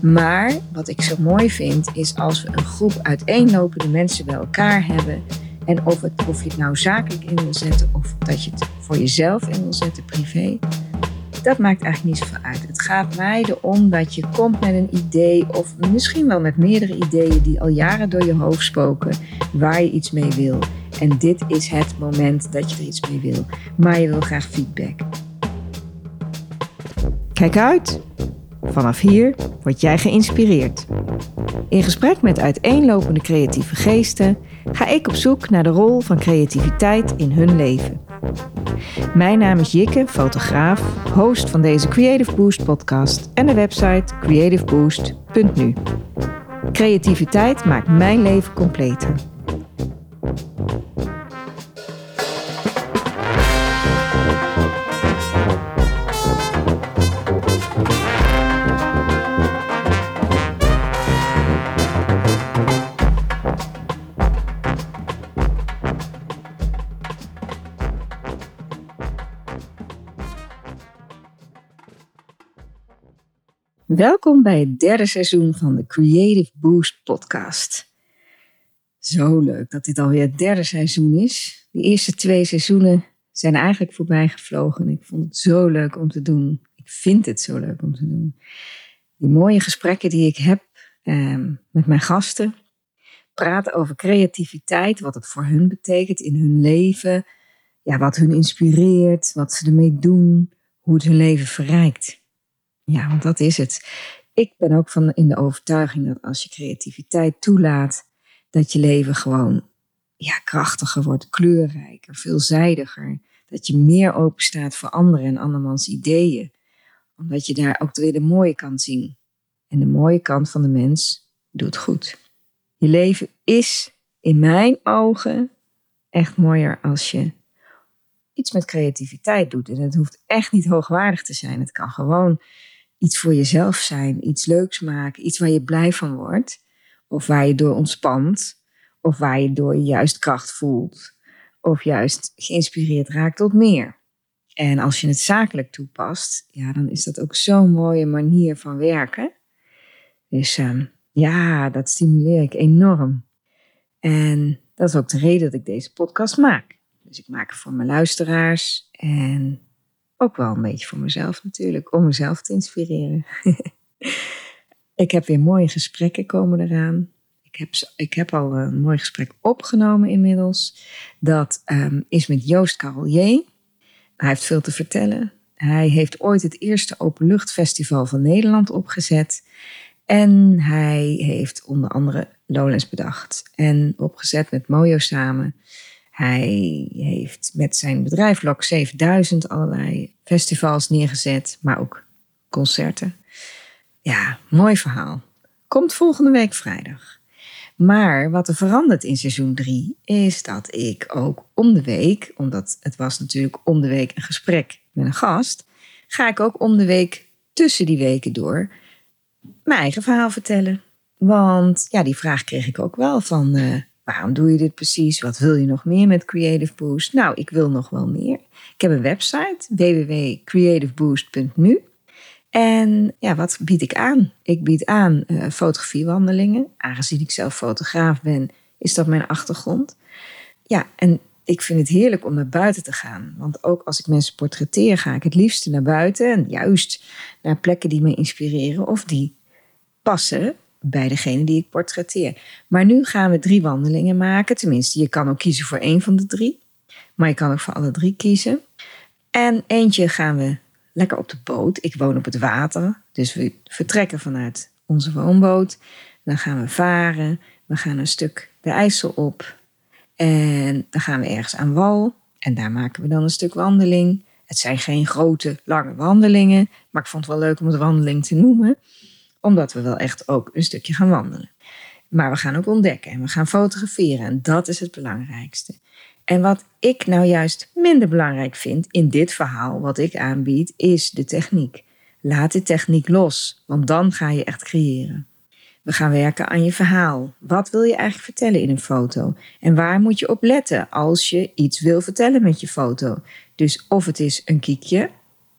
Maar wat ik zo mooi vind, is als we een groep uiteenlopende mensen bij elkaar hebben. En of, het, of je het nou zakelijk in wil zetten of dat je het voor jezelf in wil zetten, privé. Dat maakt eigenlijk niet zoveel uit. Het gaat mij erom dat je komt met een idee, of misschien wel met meerdere ideeën die al jaren door je hoofd spoken, waar je iets mee wil. En dit is het moment dat je er iets mee wil. Maar je wil graag feedback. Kijk uit! Vanaf hier word jij geïnspireerd. In gesprek met uiteenlopende creatieve geesten ga ik op zoek naar de rol van creativiteit in hun leven. Mijn naam is Jikke, fotograaf, host van deze Creative Boost podcast en de website creativeboost.nu. Creativiteit maakt mijn leven completer. Welkom bij het derde seizoen van de Creative Boost podcast. Zo leuk dat dit alweer het derde seizoen is. De eerste twee seizoenen zijn eigenlijk voorbij gevlogen. Ik vond het zo leuk om te doen. Ik vind het zo leuk om te doen. Die mooie gesprekken die ik heb eh, met mijn gasten. Praten over creativiteit, wat het voor hun betekent in hun leven. Ja, wat hun inspireert, wat ze ermee doen, hoe het hun leven verrijkt. Ja, want dat is het. Ik ben ook van in de overtuiging dat als je creativiteit toelaat, dat je leven gewoon ja, krachtiger wordt, kleurrijker, veelzijdiger. Dat je meer open staat voor anderen en andermans ideeën. Omdat je daar ook weer de mooie kant zien. En de mooie kant van de mens doet goed. Je leven is in mijn ogen echt mooier als je iets met creativiteit doet. En het hoeft echt niet hoogwaardig te zijn. Het kan gewoon iets voor jezelf zijn, iets leuks maken, iets waar je blij van wordt, of waar je door ontspant, of waar je door juist kracht voelt, of juist geïnspireerd raakt tot meer. En als je het zakelijk toepast, ja, dan is dat ook zo'n mooie manier van werken. Dus uh, ja, dat stimuleer ik enorm. En dat is ook de reden dat ik deze podcast maak. Dus ik maak het voor mijn luisteraars en ook wel een beetje voor mezelf natuurlijk, om mezelf te inspireren. ik heb weer mooie gesprekken komen eraan. Ik heb, ik heb al een mooi gesprek opgenomen inmiddels. Dat um, is met Joost Carolier. Hij heeft veel te vertellen. Hij heeft ooit het eerste openluchtfestival van Nederland opgezet. En hij heeft onder andere Lowlands bedacht en opgezet met Mojo samen. Hij heeft met zijn bedrijf Lok 7000 allerlei festivals neergezet, maar ook concerten. Ja, mooi verhaal. Komt volgende week vrijdag. Maar wat er verandert in seizoen 3 is dat ik ook om de week, omdat het was natuurlijk om de week een gesprek met een gast, ga ik ook om de week tussen die weken door mijn eigen verhaal vertellen. Want ja, die vraag kreeg ik ook wel van uh, Waarom doe je dit precies? Wat wil je nog meer met Creative Boost? Nou, ik wil nog wel meer. Ik heb een website www.creativeboost.nu. En ja, wat bied ik aan? Ik bied aan uh, fotografiewandelingen. Aangezien ik zelf fotograaf ben, is dat mijn achtergrond. Ja, en ik vind het heerlijk om naar buiten te gaan. Want ook als ik mensen portretteer, ga ik het liefste naar buiten. En juist naar plekken die me inspireren of die passen bij degene die ik portretteer. Maar nu gaan we drie wandelingen maken. Tenminste, je kan ook kiezen voor één van de drie. Maar je kan ook voor alle drie kiezen. En eentje gaan we lekker op de boot. Ik woon op het water. Dus we vertrekken vanuit onze woonboot. Dan gaan we varen. We gaan een stuk de IJssel op. En dan gaan we ergens aan wal. En daar maken we dan een stuk wandeling. Het zijn geen grote, lange wandelingen. Maar ik vond het wel leuk om het wandeling te noemen omdat we wel echt ook een stukje gaan wandelen. Maar we gaan ook ontdekken en we gaan fotograferen. En dat is het belangrijkste. En wat ik nou juist minder belangrijk vind in dit verhaal, wat ik aanbied, is de techniek. Laat de techniek los, want dan ga je echt creëren. We gaan werken aan je verhaal. Wat wil je eigenlijk vertellen in een foto? En waar moet je op letten als je iets wil vertellen met je foto? Dus of het is een kiekje,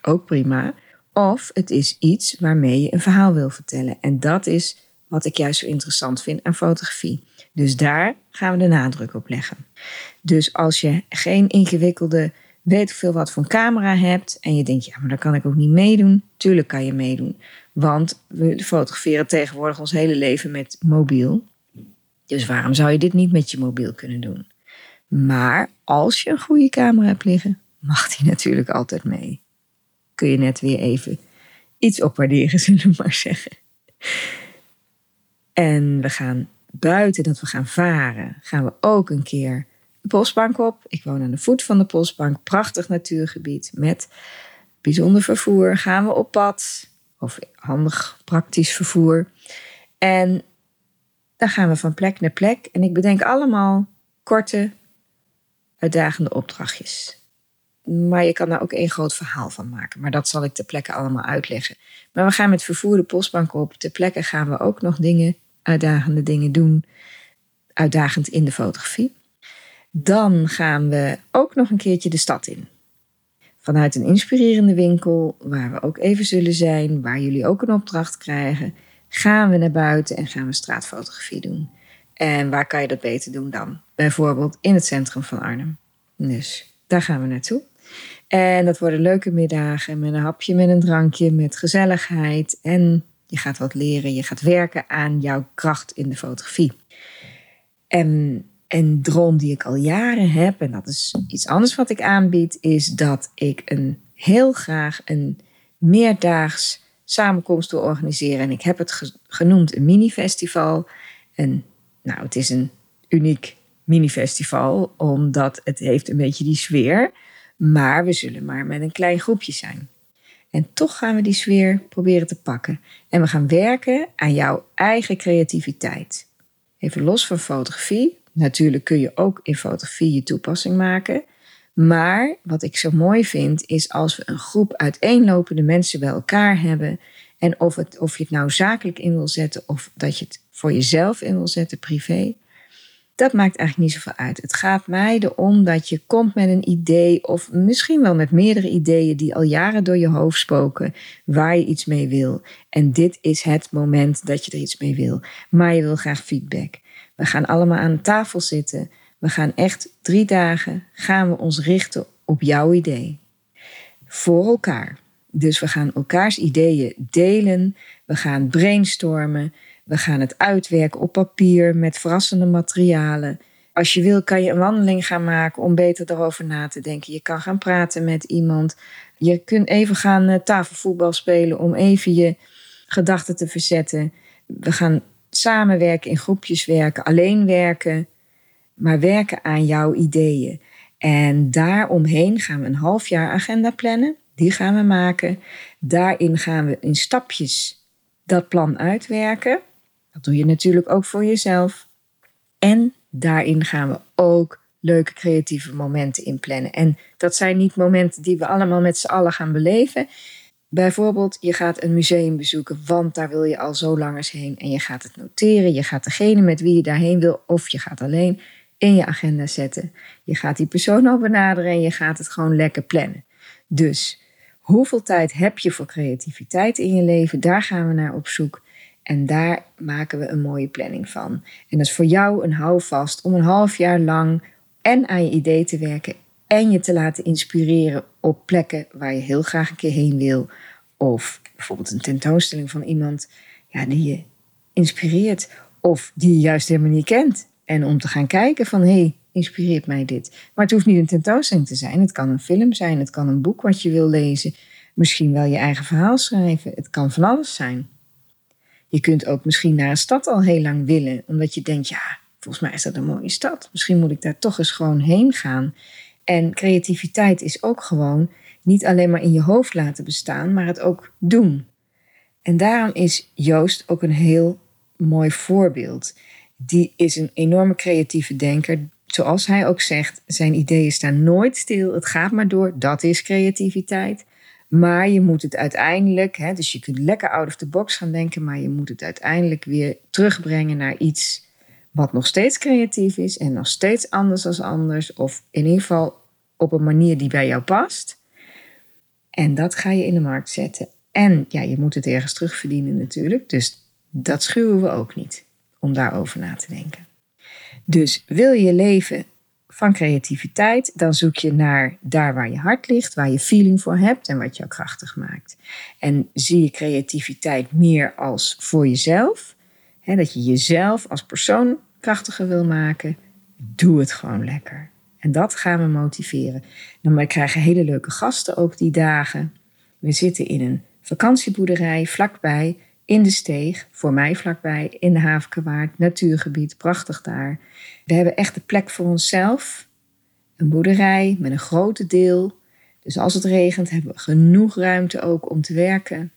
ook prima. Of het is iets waarmee je een verhaal wil vertellen. En dat is wat ik juist zo interessant vind aan fotografie. Dus daar gaan we de nadruk op leggen. Dus als je geen ingewikkelde, weet veel wat voor camera hebt en je denkt, ja, maar daar kan ik ook niet meedoen. Tuurlijk kan je meedoen, want we fotograferen tegenwoordig ons hele leven met mobiel. Dus waarom zou je dit niet met je mobiel kunnen doen? Maar als je een goede camera hebt liggen, mag die natuurlijk altijd mee. Kun je net weer even iets opwaarderen, zullen we maar zeggen. En we gaan buiten dat we gaan varen, gaan we ook een keer de Bosbank op. Ik woon aan de voet van de Bosbank, prachtig natuurgebied met bijzonder vervoer. Gaan we op pad, of handig praktisch vervoer. En dan gaan we van plek naar plek. En ik bedenk allemaal korte, uitdagende opdrachtjes. Maar je kan daar ook één groot verhaal van maken. Maar dat zal ik ter plekke allemaal uitleggen. Maar we gaan met vervoer de postbank op. Ter plekke gaan we ook nog dingen uitdagende dingen doen, uitdagend in de fotografie. Dan gaan we ook nog een keertje de stad in. Vanuit een inspirerende winkel, waar we ook even zullen zijn, waar jullie ook een opdracht krijgen, gaan we naar buiten en gaan we straatfotografie doen. En waar kan je dat beter doen dan? Bijvoorbeeld in het centrum van Arnhem. Dus daar gaan we naartoe. En dat worden leuke middagen met een hapje, met een drankje, met gezelligheid en je gaat wat leren, je gaat werken aan jouw kracht in de fotografie. En een droom die ik al jaren heb, en dat is iets anders wat ik aanbied, is dat ik een, heel graag een meerdaags samenkomst wil organiseren. En ik heb het genoemd een mini-festival. En nou, het is een uniek mini-festival, omdat het heeft een beetje die sfeer. Maar we zullen maar met een klein groepje zijn. En toch gaan we die sfeer proberen te pakken. En we gaan werken aan jouw eigen creativiteit. Even los van fotografie. Natuurlijk kun je ook in fotografie je toepassing maken. Maar wat ik zo mooi vind, is als we een groep uiteenlopende mensen bij elkaar hebben. En of, het, of je het nou zakelijk in wil zetten of dat je het voor jezelf in wil zetten, privé dat maakt eigenlijk niet zoveel uit. Het gaat mij erom dat je komt met een idee, of misschien wel met meerdere ideeën die al jaren door je hoofd spoken, waar je iets mee wil. En dit is het moment dat je er iets mee wil. Maar je wil graag feedback. We gaan allemaal aan tafel zitten. We gaan echt drie dagen gaan we ons richten op jouw idee. Voor elkaar. Dus we gaan elkaars ideeën delen. We gaan brainstormen. We gaan het uitwerken op papier met verrassende materialen. Als je wil, kan je een wandeling gaan maken om beter erover na te denken. Je kan gaan praten met iemand. Je kunt even gaan uh, tafelvoetbal spelen om even je gedachten te verzetten. We gaan samenwerken, in groepjes werken, alleen werken, maar werken aan jouw ideeën. En daaromheen gaan we een half jaar agenda plannen. Die gaan we maken. Daarin gaan we in stapjes dat plan uitwerken. Dat doe je natuurlijk ook voor jezelf. En daarin gaan we ook leuke creatieve momenten inplannen. En dat zijn niet momenten die we allemaal met z'n allen gaan beleven. Bijvoorbeeld, je gaat een museum bezoeken, want daar wil je al zo lang eens heen. En je gaat het noteren. Je gaat degene met wie je daarheen wil, of je gaat alleen, in je agenda zetten. Je gaat die persoon al benaderen en je gaat het gewoon lekker plannen. Dus hoeveel tijd heb je voor creativiteit in je leven? Daar gaan we naar op zoek. En daar maken we een mooie planning van. En dat is voor jou een houvast om een half jaar lang en aan je idee te werken en je te laten inspireren op plekken waar je heel graag een keer heen wil. Of bijvoorbeeld een tentoonstelling van iemand ja, die je inspireert of die je juist helemaal niet kent. En om te gaan kijken van hé, hey, inspireert mij dit. Maar het hoeft niet een tentoonstelling te zijn. Het kan een film zijn, het kan een boek wat je wil lezen. Misschien wel je eigen verhaal schrijven. Het kan van alles zijn. Je kunt ook misschien naar een stad al heel lang willen, omdat je denkt, ja, volgens mij is dat een mooie stad. Misschien moet ik daar toch eens gewoon heen gaan. En creativiteit is ook gewoon niet alleen maar in je hoofd laten bestaan, maar het ook doen. En daarom is Joost ook een heel mooi voorbeeld. Die is een enorme creatieve denker. Zoals hij ook zegt, zijn ideeën staan nooit stil. Het gaat maar door. Dat is creativiteit. Maar je moet het uiteindelijk, hè, dus je kunt lekker out of the box gaan denken, maar je moet het uiteindelijk weer terugbrengen naar iets wat nog steeds creatief is en nog steeds anders als anders, of in ieder geval op een manier die bij jou past. En dat ga je in de markt zetten. En ja, je moet het ergens terugverdienen natuurlijk. Dus dat schuwen we ook niet om daarover na te denken. Dus wil je leven van creativiteit, dan zoek je naar daar waar je hart ligt, waar je feeling voor hebt en wat jou krachtig maakt. En zie je creativiteit meer als voor jezelf, hè, dat je jezelf als persoon krachtiger wil maken, doe het gewoon lekker. En dat gaan we motiveren. Dan we krijgen hele leuke gasten ook die dagen. We zitten in een vakantieboerderij vlakbij, in de steeg, voor mij vlakbij, in de Havenkewaard, natuurgebied, prachtig daar. We hebben echt de plek voor onszelf. Een boerderij met een grote deel. Dus als het regent hebben we genoeg ruimte ook om te werken.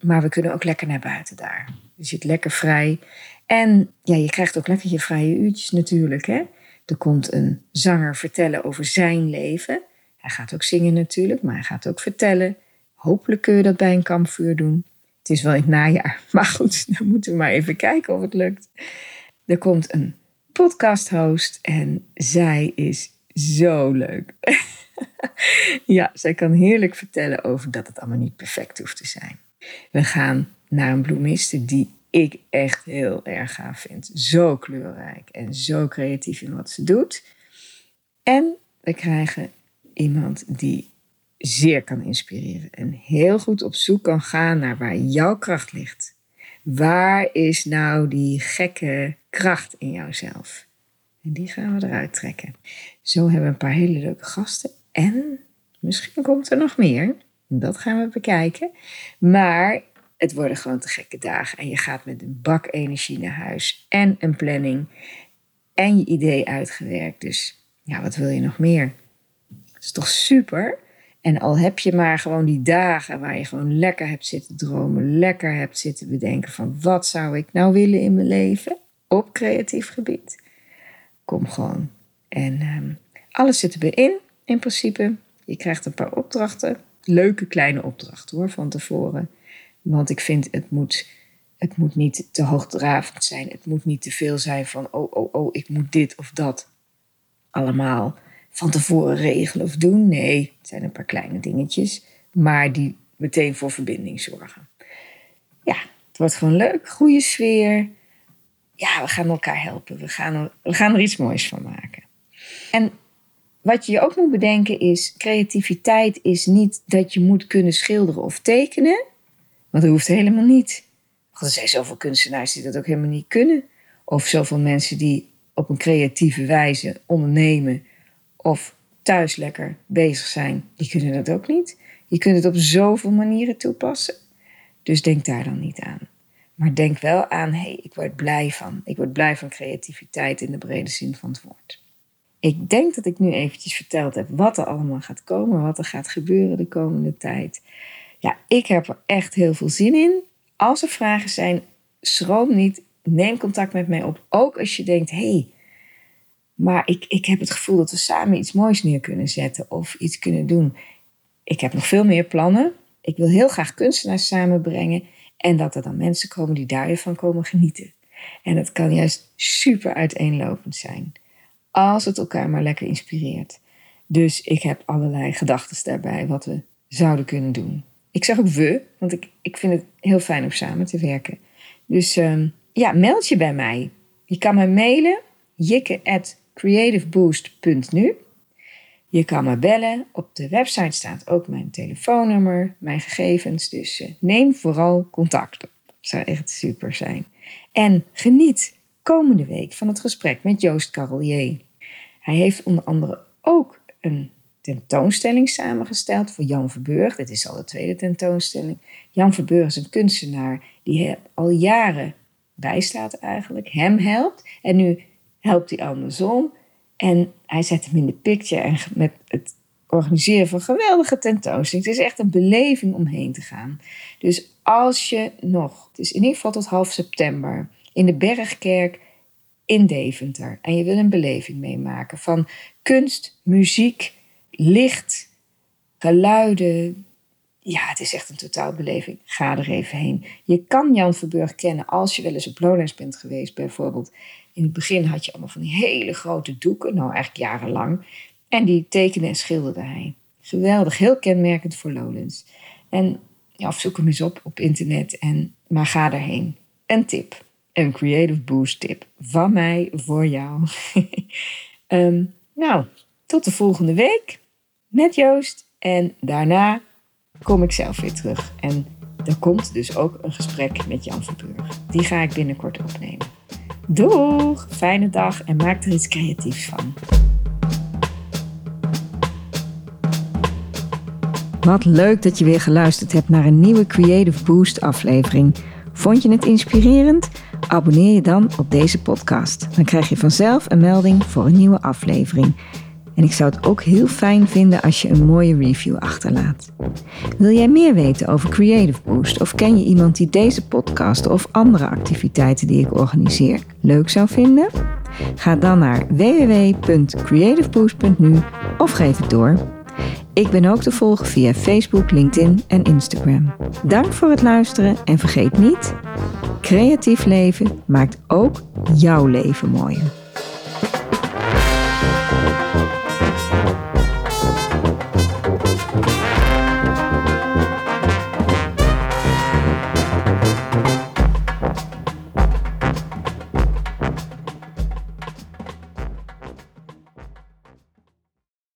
Maar we kunnen ook lekker naar buiten daar. Je zit lekker vrij. En ja, je krijgt ook lekker je vrije uurtjes natuurlijk. Hè? Er komt een zanger vertellen over zijn leven. Hij gaat ook zingen natuurlijk, maar hij gaat ook vertellen. Hopelijk kun je dat bij een kampvuur doen. Is wel in het najaar, maar goed, dan moeten we maar even kijken of het lukt. Er komt een podcast-host en zij is zo leuk. ja, zij kan heerlijk vertellen over dat het allemaal niet perfect hoeft te zijn. We gaan naar een bloemiste die ik echt heel erg gaaf vind. Zo kleurrijk en zo creatief in wat ze doet. En we krijgen iemand die zeer kan inspireren en heel goed op zoek kan gaan naar waar jouw kracht ligt. Waar is nou die gekke kracht in jouzelf? En die gaan we eruit trekken. Zo hebben we een paar hele leuke gasten. En misschien komt er nog meer. Dat gaan we bekijken. Maar het worden gewoon te gekke dagen. En je gaat met een bak energie naar huis. En een planning. En je idee uitgewerkt. Dus ja, wat wil je nog meer? Dat is toch super? En al heb je maar gewoon die dagen waar je gewoon lekker hebt zitten dromen, lekker hebt zitten bedenken van wat zou ik nou willen in mijn leven op creatief gebied. Kom gewoon. En um, alles zit erbij in, in principe. Je krijgt een paar opdrachten, leuke kleine opdrachten hoor, van tevoren. Want ik vind het moet, het moet niet te hoogdravend zijn. Het moet niet te veel zijn van oh, oh, oh, ik moet dit of dat allemaal van tevoren regelen of doen. Nee, het zijn een paar kleine dingetjes, maar die meteen voor verbinding zorgen. Ja, het wordt gewoon leuk, goede sfeer. Ja, we gaan elkaar helpen. We gaan, we gaan er iets moois van maken. En wat je ook moet bedenken is, creativiteit is niet dat je moet kunnen schilderen of tekenen. Want dat hoeft helemaal niet. er zijn zoveel kunstenaars die dat ook helemaal niet kunnen. Of zoveel mensen die op een creatieve wijze ondernemen of thuis lekker bezig zijn, die kunnen dat ook niet. Je kunt het op zoveel manieren toepassen. Dus denk daar dan niet aan. Maar denk wel aan, hé, hey, ik word blij van. Ik word blij van creativiteit in de brede zin van het woord. Ik denk dat ik nu eventjes verteld heb wat er allemaal gaat komen, wat er gaat gebeuren de komende tijd. Ja, ik heb er echt heel veel zin in. Als er vragen zijn, schroom niet. Neem contact met mij op. Ook als je denkt, hé, hey, maar ik, ik heb het gevoel dat we samen iets moois neer kunnen zetten of iets kunnen doen. Ik heb nog veel meer plannen. Ik wil heel graag kunstenaars samenbrengen en dat er dan mensen komen die daar weer van komen genieten. En het kan juist super uiteenlopend zijn. Als het elkaar maar lekker inspireert. Dus ik heb allerlei gedachten daarbij wat we zouden kunnen doen. Ik zeg ook we, want ik, ik vind het heel fijn om samen te werken. Dus uh, ja, meld je bij mij. Je kan me mailen, jikke.creativeboost.nu. Je kan me bellen. Op de website staat ook mijn telefoonnummer, mijn gegevens. Dus uh, neem vooral contact op. Zou echt super zijn. En geniet komende week van het gesprek met Joost Carolier. Hij heeft onder andere ook een tentoonstelling samengesteld voor Jan Verburg. Dit is al de tweede tentoonstelling. Jan Verburg is een kunstenaar die al jaren bijstaat eigenlijk, hem helpt. En nu helpt hij andersom. En hij zet hem in de picture en met het organiseren van geweldige tentoonstelling. Het is echt een beleving om heen te gaan. Dus als je nog, het is in ieder geval tot half september, in de Bergkerk in Deventer. En je wil een beleving meemaken van kunst, muziek, licht, geluiden. Ja, het is echt een totaal beleving. Ga er even heen. Je kan Jan Verburg kennen als je wel eens op Lowlands bent geweest, bijvoorbeeld. In het begin had je allemaal van die hele grote doeken, nou eigenlijk jarenlang. En die tekende en schilderde hij. Geweldig, heel kenmerkend voor Lowlands. En Ja, of zoek hem eens op op internet. En, maar ga erheen. Een tip. Een Creative Boost tip. Van mij voor jou. Ehm, nou, tot de volgende week. Met Joost. En daarna kom ik zelf weer terug. En er komt dus ook een gesprek met Jan van Burg. Die ga ik binnenkort opnemen. Doeg! Fijne dag en maak er iets creatiefs van. Wat leuk dat je weer geluisterd hebt naar een nieuwe Creative Boost aflevering. Vond je het inspirerend? Abonneer je dan op deze podcast. Dan krijg je vanzelf een melding voor een nieuwe aflevering. En ik zou het ook heel fijn vinden als je een mooie review achterlaat. Wil jij meer weten over Creative Boost of ken je iemand die deze podcast of andere activiteiten die ik organiseer leuk zou vinden? Ga dan naar www.creativeboost.nu of geef het door. Ik ben ook te volgen via Facebook, LinkedIn en Instagram. Dank voor het luisteren en vergeet niet: creatief leven maakt ook jouw leven mooier.